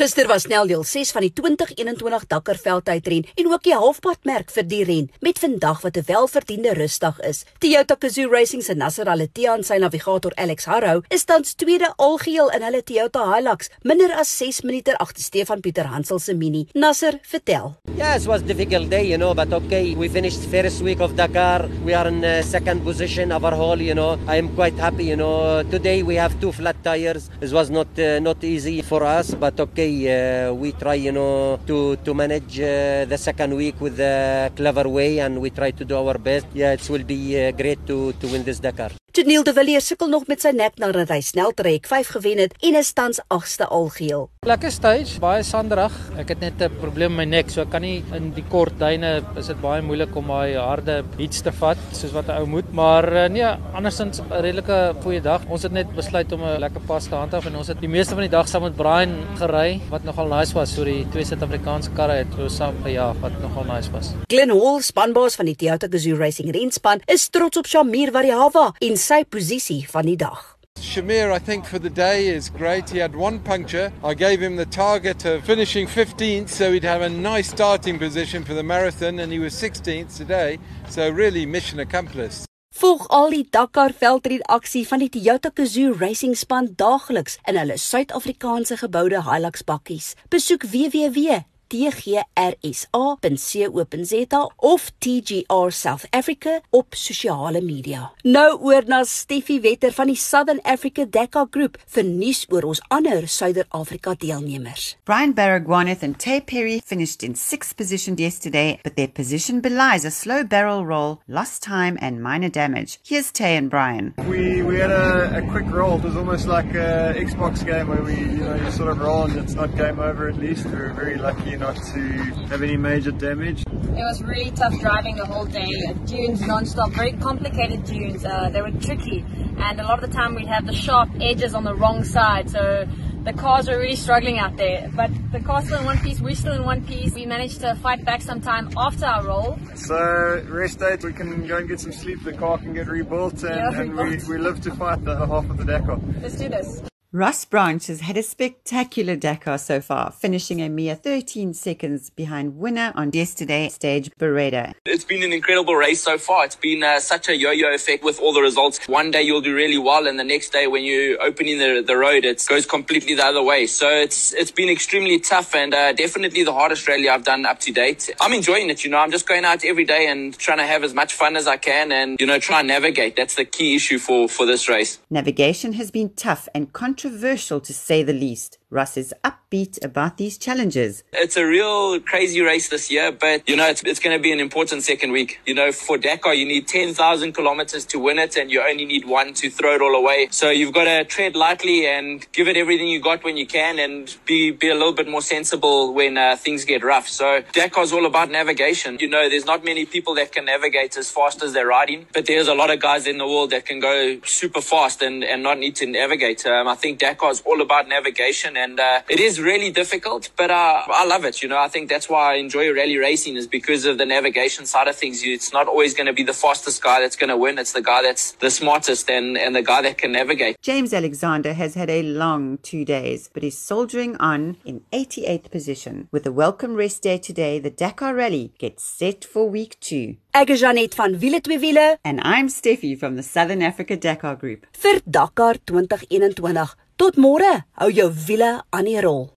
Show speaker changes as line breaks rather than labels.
Gister was sneldeel 6 van die 2021 Dakar veldtydren en ook die halfpadmerk vir die ren met vandag wat 'n welverdiende rusdag is. Toyota Gazoo Racing se Nasser Al-Attiyah en sy navigator Alex Harrow is tans tweede algeheel in hulle Toyota Hilux, minder as 6 minute agter Stefan Pieter Hansel se Mini. Nasser, vertel.
Yes, was difficult day, you know, but okay, we finished first week of Dakar. We are in uh, second position overall, you know. I am quite happy, you know. Today we have two flat tires. It was not uh, not easy for us, but okay okay, uh, we try, you know, to to manage uh, the second week with a clever way, and we try to do our best. Yeah, it will be uh, great to to win this Dakar.
Janiel de Villiers sukkel nog met sy nek nadat hy sneltrek 5 gewen het en is tans agste algeheel.
Lekker stage, baie sanderig. Ek het net 'n probleem met my nek, so ek kan nie in die kort duine is dit baie moeilik om daai harde iets te vat soos wat 'n ou moet. Maar uh, nee, andersins 'n redelike goeie dag. Ons het net besluit om 'n lekker pas te handhaaf en ons het die meeste van die dag saam met Brian gery wat nogal nice was. So die twee Suid-Afrikaanse karre het so saam gejaag wat nogal nice was.
Glenn Hall, spanbaas van die Toyota Gazoo Racing renspan, is trots op Shamir Variava en sy posisie van die dag.
Shamir, I think for the day is great. He had one puncture. I gave him the target of finishing 15th, so he'd have a nice starting position for the marathon, and he was 16th today. So really, mission accomplished.
Volg al die Dakar veldren aksie van die Toyota Gazoo Racing span daagliks in hulle Suid-Afrikaanse geboude Hilux bakkies. Besoek www tgrsa.co.za of TGR South Africa op sosiale media. Nou oor na Steffie Wetter van die Southern Africa Dakar Group vir nuus oor ons ander Suider-Afrika deelnemers.
Brian Baragwanath and Taye Perry finished in 6th position yesterday, but their position belies a slow barrel roll, lost time and minor damage. Here's Taye and Brian.
We we had a, a quick roll. It was almost like a Xbox game where we you know you sort of roll and it's not game over at least. We were very lucky not to have any major damage.
It was really tough driving the whole day. Dunes non-stop, very complicated dunes. Uh, they were tricky, and a lot of the time we'd have the sharp edges on the wrong side. So the cars were really struggling out there. But the car's still in one piece. We're still in one piece. We managed to fight back some time after our roll.
So rest date, we can go and get some sleep. The car can get rebuilt, and, yeah, and we, we live to fight the half of the Dakar.
Let's do this.
Ross Branch has had a spectacular Dakar so far, finishing a mere 13 seconds behind winner on yesterday's stage, Beretta.
It's been an incredible race so far. It's been uh, such a yo-yo effect with all the results. One day you'll do really well, and the next day when you open in the, the road, it goes completely the other way. So it's it's been extremely tough and uh, definitely the hardest rally I've done up to date. I'm enjoying it. You know, I'm just going out every day and trying to have as much fun as I can, and you know, try and navigate. That's the key issue for for this race.
Navigation has been tough and controversial to say the least. Russ is upbeat about these challenges.
It's a real crazy race this year, but you know, it's, it's going to be an important second week. You know, for Dakar, you need 10,000 kilometers to win it, and you only need one to throw it all away. So you've got to tread lightly and give it everything you got when you can, and be, be a little bit more sensible when uh, things get rough. So Dakar's all about navigation. You know, there's not many people that can navigate as fast as they're riding, but there's a lot of guys in the world that can go super fast and, and not need to navigate. Um, I think Dakar's all about navigation and uh, it is really difficult, but uh, I love it. You know, I think that's why I enjoy rally racing is because of the navigation side of things. It's not always going to be the fastest guy that's going to win. It's the guy that's the smartest and, and the guy that can navigate.
James Alexander has had a long two days, but is soldiering on in 88th position. With a welcome rest day today, the Dakar Rally gets set for week two.
Ek is Janet van Wiele twee wiele
and I'm Steffi from the Southern Africa Dakar Group.
Vir Dakar 2021 Tot môre. Hou jou wiele aan die rol.